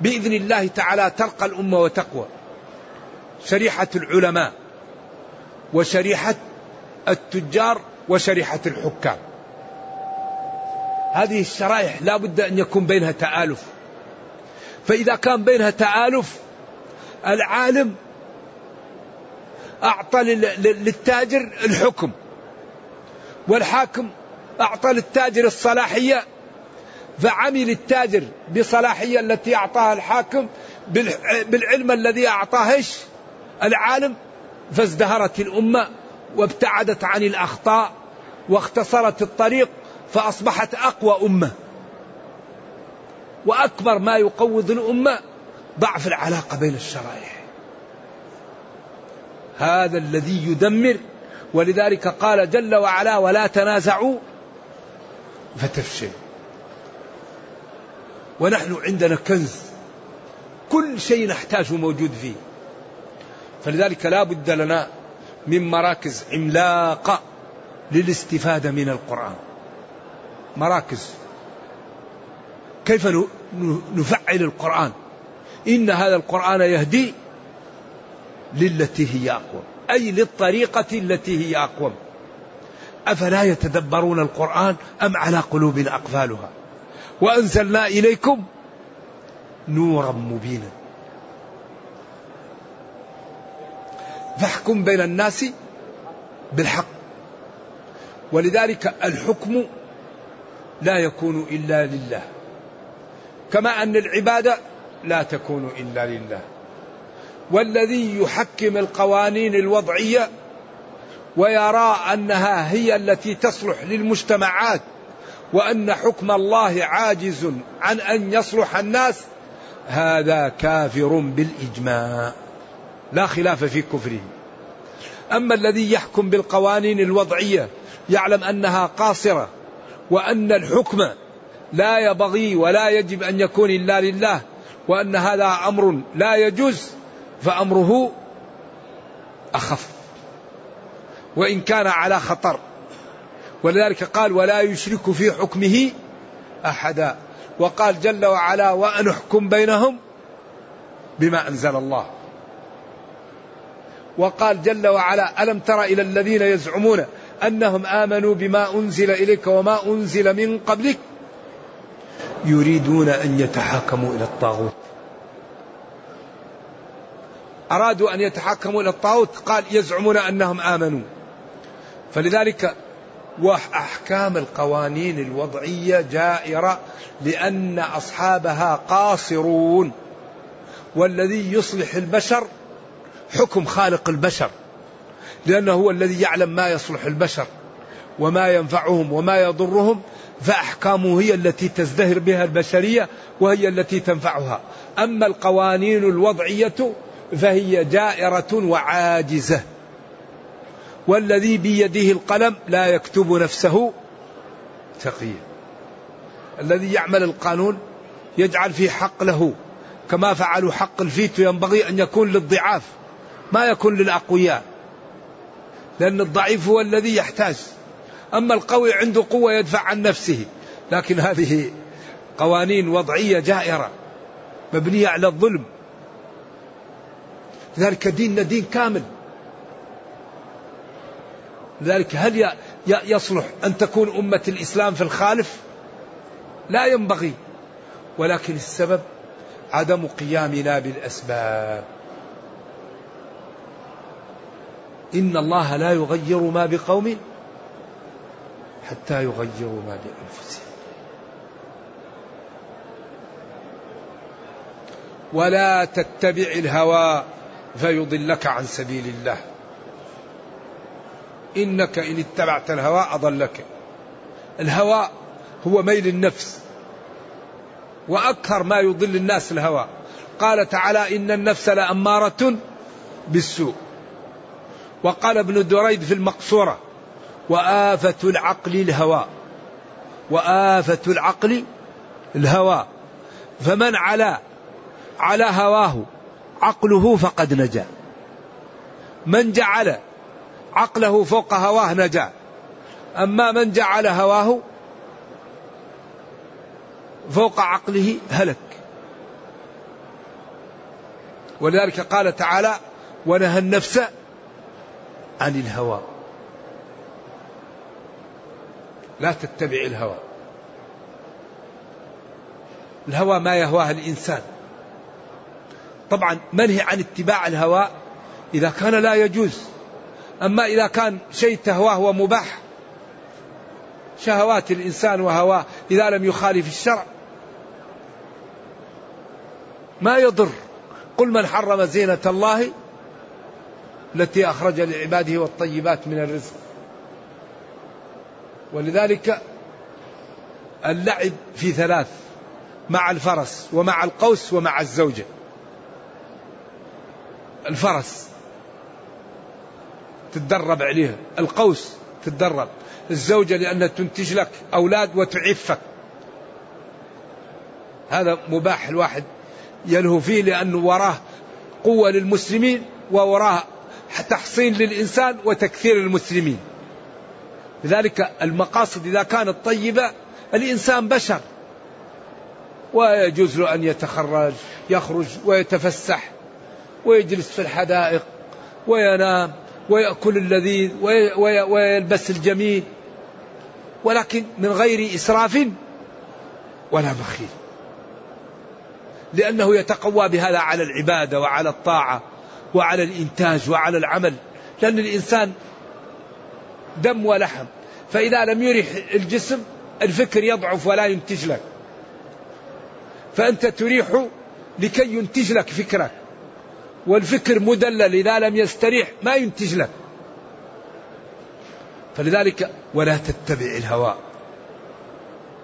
S2: بإذن الله تعالى ترقى الأمة وتقوى. شريحة العلماء وشريحة التجار وشريحة الحكام. هذه الشرائح لا بد أن يكون بينها تآلف. فإذا كان بينها تآلف العالم أعطى للتاجر الحكم والحاكم أعطى للتاجر الصلاحية فعمل التاجر بصلاحية التي أعطاها الحاكم بالعلم الذي أعطاه العالم فازدهرت الأمة وابتعدت عن الأخطاء واختصرت الطريق فأصبحت أقوى أمة. وأكبر ما يقوض الأمة ضعف العلاقة بين الشرائح. هذا الذي يدمر. ولذلك قال جل وعلا ولا تنازعوا فتفشل ونحن عندنا كنز. كل شيء نحتاجه موجود فيه. فلذلك لا بد لنا من مراكز عملاقة للاستفادة من القرآن. مراكز. كيف نفعل القرآن. إن هذا القرآن يهدي للتي هي أقوم. أي للطريقة التي هي أقوم. أفلا يتدبرون القرآن أم على قلوب أقفالها؟ وأنزلنا إليكم نورا مبينا. فاحكم بين الناس بالحق. ولذلك الحكم لا يكون إلا لله. كما أن العبادة لا تكون إلا لله. والذي يحكم القوانين الوضعية ويرى أنها هي التي تصلح للمجتمعات وأن حكم الله عاجز عن أن يصلح الناس هذا كافر بالإجماع. لا خلاف في كفره أما الذي يحكم بالقوانين الوضعية يعلم أنها قاصرة وأن الحكم لا يبغي ولا يجب أن يكون إلا لله وأن هذا أمر لا يجوز فأمره أخف. وإن كان على خطر. ولذلك قال ولا يشرك في حكمه أحدا. وقال جل وعلا وأن احكم بينهم بما أنزل الله. وقال جل وعلا ألم تر إلى الذين يزعمون أنهم آمنوا بما أنزل إليك وما أنزل من قبلك يريدون أن يتحاكموا إلى الطاغوت. أرادوا أن يتحاكموا إلى الطاغوت قال يزعمون أنهم آمنوا. فلذلك وأحكام القوانين الوضعية جائرة لأن أصحابها قاصرون. والذي يصلح البشر حكم خالق البشر لأنه هو الذي يعلم ما يصلح البشر وما ينفعهم وما يضرهم. فأحكامه هي التي تزدهر بها البشرية وهي التي تنفعها. أما القوانين الوضعية فهي جائرة وعاجزة. والذي بيده القلم لا يكتب نفسه تقيا. الذي يعمل القانون يجعل فيه حق له. كما فعلوا حق الفيتو ينبغي أن يكون للضعاف ما يكون للأقوياء. لأن الضعيف هو الذي يحتاج. أما القوي عنده قوة يدفع عن نفسه. لكن هذه قوانين وضعية جائرة مبنية على الظلم. لذلك ديننا دين كامل. لذلك هل يصلح أن تكون أمة الإسلام في الخالف؟ لا ينبغي. ولكن السبب عدم قيامنا بالأسباب. إن الله لا يغير ما بقوم حتى يغيروا ما بأنفسهم ولا تتبع الهوى فيضلك عن سبيل الله. إنك إن اتبعت الهوى أضلك. الهوى هو ميل النفس. وأكثر ما يضل الناس الهوى. قال تعالى إن النفس لأمارة بالسوء. وقال ابن دريد في المقصورة وآفة العقل الهوى. وآفة العقل الهوى. فمن على على هواه عقله فقد نجا. من جعل عقله فوق هواه نجا. أما من جعل هواه فوق عقله هلك. ولذلك قال تعالى ونهى النفس عن الهوى. لا تتبع الهوى. الهوى ما يهواه الإنسان. طبعا منهي عن اتباع الهوى؟ إذا كان لا يجوز. أما إذا كان شيء تهواه ومباح شهوات الإنسان وهواه إذا لم يخالف الشرع. ما يضر. قل من حرم زينة الله التي أخرج لعباده والطيبات من الرزق. ولذلك اللعب في ثلاث مع الفرس ومع القوس ومع الزوجة. الفرس تتدرب عليها القوس تتدرب الزوجة لأنها تنتج لك أولاد وتعفك. هذا مباح الواحد يلهو فيه لأنه وراه قوة للمسلمين ووراه تحصين للإنسان وتكثير المسلمين لذلك المقاصد إذا كانت طيبة الإنسان بشر. ويجوز له أن يتخرج يخرج ويتفسح ويجلس في الحدائق وينام ويأكل اللذيذ ويلبس الجميل. ولكن من غير إسراف ولا بخيل. لأنه يتقوى بهذا على العبادة وعلى الطاعة وعلى الإنتاج وعلى العمل. لأن الإنسان دم ولحم. فإذا لم يرح الجسم الفكر يضعف ولا ينتج لك. فأنت تريح لكي ينتج لك فكرك. والفكر مدلل إذا لم يستريح ما ينتج لك. فلذلك ولا تتبع الهوى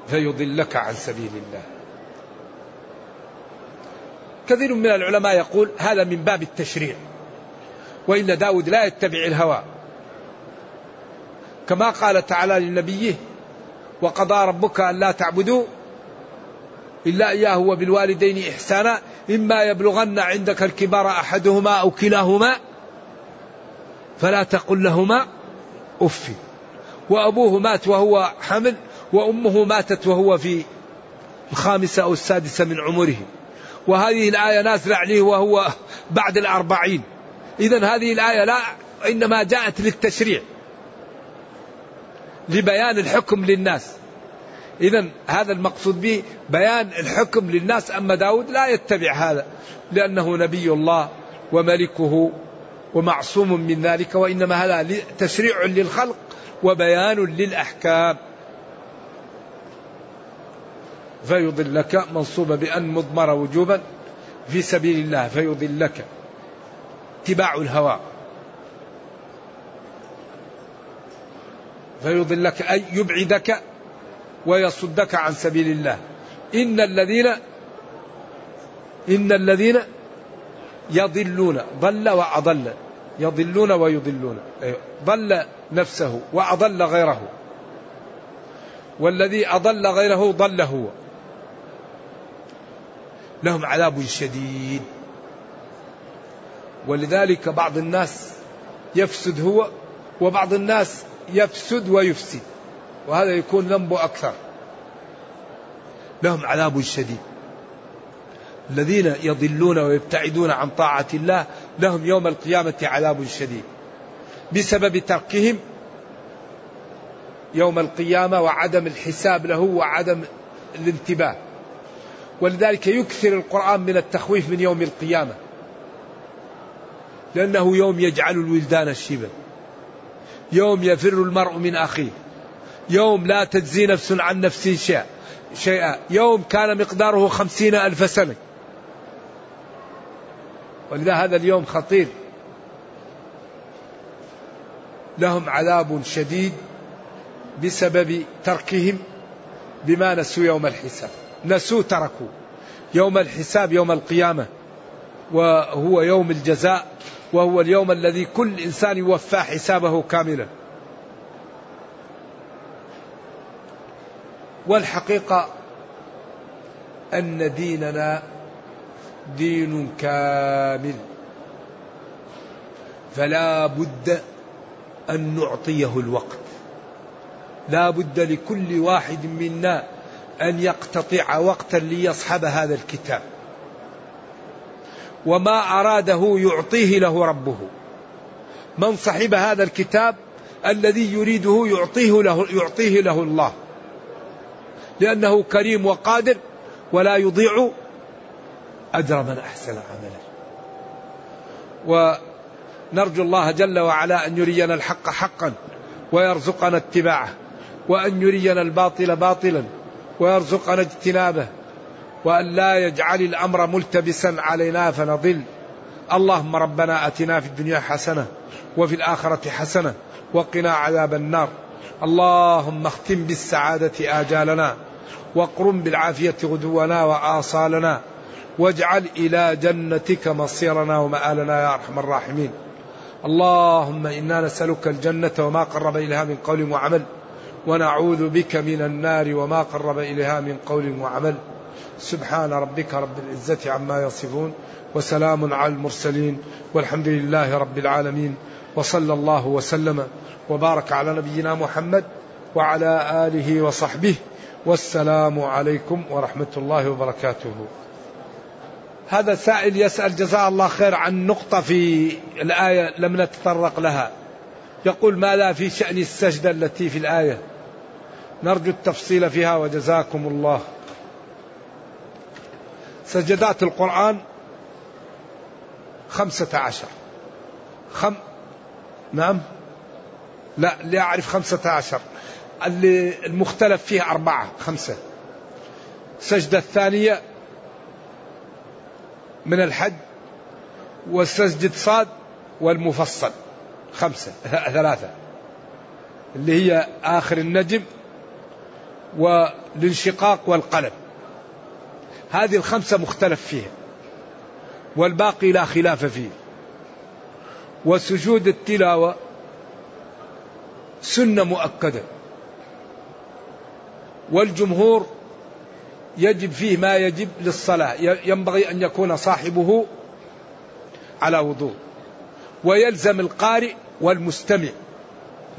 S2: فيضلك عن سبيل الله. كثير من العلماء يقول هذا من باب التشريع وإن داود لا يتبع الهوى. كما قال تعالى لنبيه وقضى ربك أن لا تعبدوا إلا إياه وبالوالدين إحسانا إما يبلغن عندك الكبار أحدهما أو كلاهما فلا تقل لهما أف. وأبوه مات وهو حمل وأمه ماتت وهو في الخامسة أو السادسة من عمره. وهذه الآية نازلة عليه وهو بعد الأربعين. إذا هذه الآية لا إنما جاءت للتشريع. لبيان الحكم للناس. إذا هذا المقصود به بيان الحكم للناس. أما داود لا يتبع هذا لأنه نبي الله وملكه ومعصوم من ذلك وإنما هذا تشريع للخلق وبيان للأحكام. فيضلك منصوبة بأن مضمر وجوبا في سبيل الله فيضلك اتباع الهوى. فيضلك أي يبعدك ويصدك عن سبيل الله. إن الذين إن الذين يضلون ضل وأضل. يضلون ويضلون. أيوة. ضل نفسه وأضل غيره. والذي أضل غيره ضل هو لهم عذاب شديد. ولذلك بعض الناس يفسد هو وبعض الناس يفسد ويفسد وهذا يكون ذنبه أكثر. لهم عذاب شديد. الذين يضلون ويبتعدون عن طاعة الله لهم يوم القيامة عذاب شديد. بسبب تركهم يوم القيامة وعدم الحساب له وعدم الانتباه. ولذلك يكثر القرآن من التخويف من يوم القيامة. لأنه يوم يجعل الولدان شيبا يوم يفر المرء من أخيه. يوم لا تجزي نفس عن نفس شيئا شيئا. يوم كان مقداره خمسين ألف سنة. ولذا هذا اليوم خطير. لهم عذاب شديد بسبب تركهم بما نسوا يوم الحساب. نسوا تركوا. يوم الحساب يوم القيامة. وهو يوم الجزاء. وهو اليوم الذي كل إنسان يوفى حسابه كاملا. والحقيقة أن ديننا دين كامل. فلا بد أن نعطيه الوقت. لا بد لكل واحد منا أن يقتطع وقتا ليصحب هذا الكتاب. وما أراده يعطيه له ربه. من صحب هذا الكتاب الذي يريده يعطيه له يعطيه له الله. لأنه كريم وقادر ولا يضيع أجر من أحسن عملا ونرجو الله جل وعلا أن يرينا الحق حقا ويرزقنا اتباعه وأن يرينا الباطل باطلا ويرزقنا اجتنابه. وأن لا يجعل الأمر ملتبسا علينا فنضل. اللهم ربنا أتنا في الدنيا حسنة وفي الآخرة حسنة وقنا عذاب النار. اللهم اختم بالسعادة آجالنا واقرم بالعافية غدونا وآصالنا واجعل إلى جنتك مصيرنا ومآلنا يا أرحم الراحمين. اللهم إنا نسألك الجنة وما قرب إليها من قول وعمل ونعوذ بك من النار وما قرب إليها من قول وعمل. سبحان ربك رب العزة عما يصفون وسلام على المرسلين والحمد لله رب العالمين وصلى الله وسلم وبارك على نبينا محمد وعلى آله وصحبه والسلام عليكم ورحمة الله وبركاته. هذا سائل يسأل جزاه الله خير عن نقطة في الآية لم نتطرق لها. يقول ماذا في شأن السجدة التي في الآية؟ نرجو التفصيل فيها وجزاكم الله. سجدات القرآن خمسة عشر. خم نعم. لا لا أعرف خمسة عشر. اللي المختلف فيه أربعة خمسة. السجدة الثانية من الحج والسجدة صاد والمفصل خمسة ثلاثة. اللي هي آخر النجم والانشقاق والقلم هذه الخمسة مختلف فيها والباقي لا خلاف فيه. وسجود التلاوة سنة مؤكدة. والجمهور يجب فيه ما يجب للصلاة ينبغي أن يكون صاحبه على وضوء. ويلزم القارئ والمستمع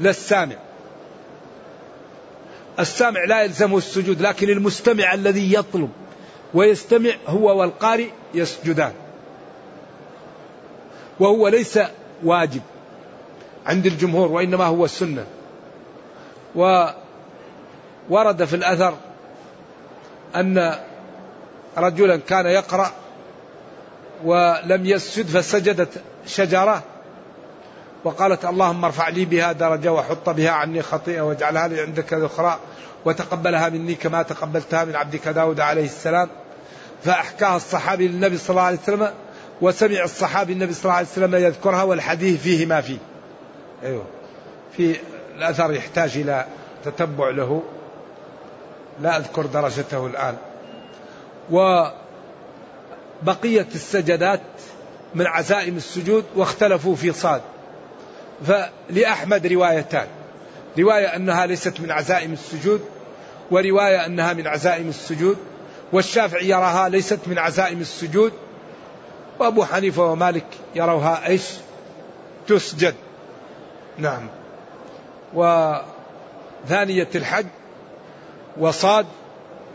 S2: لا السامع السامع لا يلزمه السجود لكن المستمع الذي يطلب. ويستمع هو والقارئ يسجدان. وهو ليس واجب عند الجمهور وإنما هو السنة. وورد في الأثر أن رجلا كان يقرأ ولم يسجد فسجدت شجرة وقالت اللهم ارفع لي بها درجة وحط بها عني خطيئة واجعلها لي عندك ذخرى وتقبلها مني كما تقبلتها من عبدك داود عليه السلام. فأحكاها الصحابي للنبي صلى الله عليه وسلم وسمع الصحابي النبي صلى الله عليه وسلم يذكرها والحديث فيه ما فيه. أيوه. في الأثر يحتاج إلى تتبع له. لا أذكر درجته الآن. وبقية السجدات من عزائم السجود واختلفوا في صاد. فلأحمد روايتان. رواية أنها ليست من عزائم السجود ورواية أنها من عزائم السجود. والشافعي يراها ليست من عزائم السجود. وأبو حنيفة ومالك يروها إيش؟ تسجد. نعم. وثانية الحج وصاد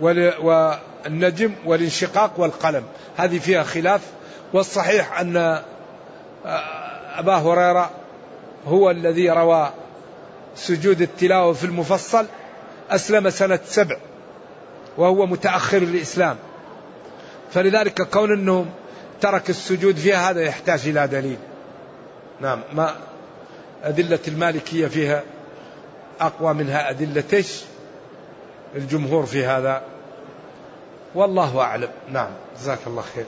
S2: والنجم والانشقاق والقلم. هذه فيها خلاف. والصحيح أن آه، أبا هريرة هو الذي روى سجود التلاوة في المفصل أسلم سنة سبع. وهو متأخر الإسلام فلذلك كون أنه ترك السجود فيها هذا يحتاج إلى دليل. نعم ما أدلة المالكية فيها أقوى منها أدلة الجمهور في هذا. والله أعلم. نعم جزاك الله خير.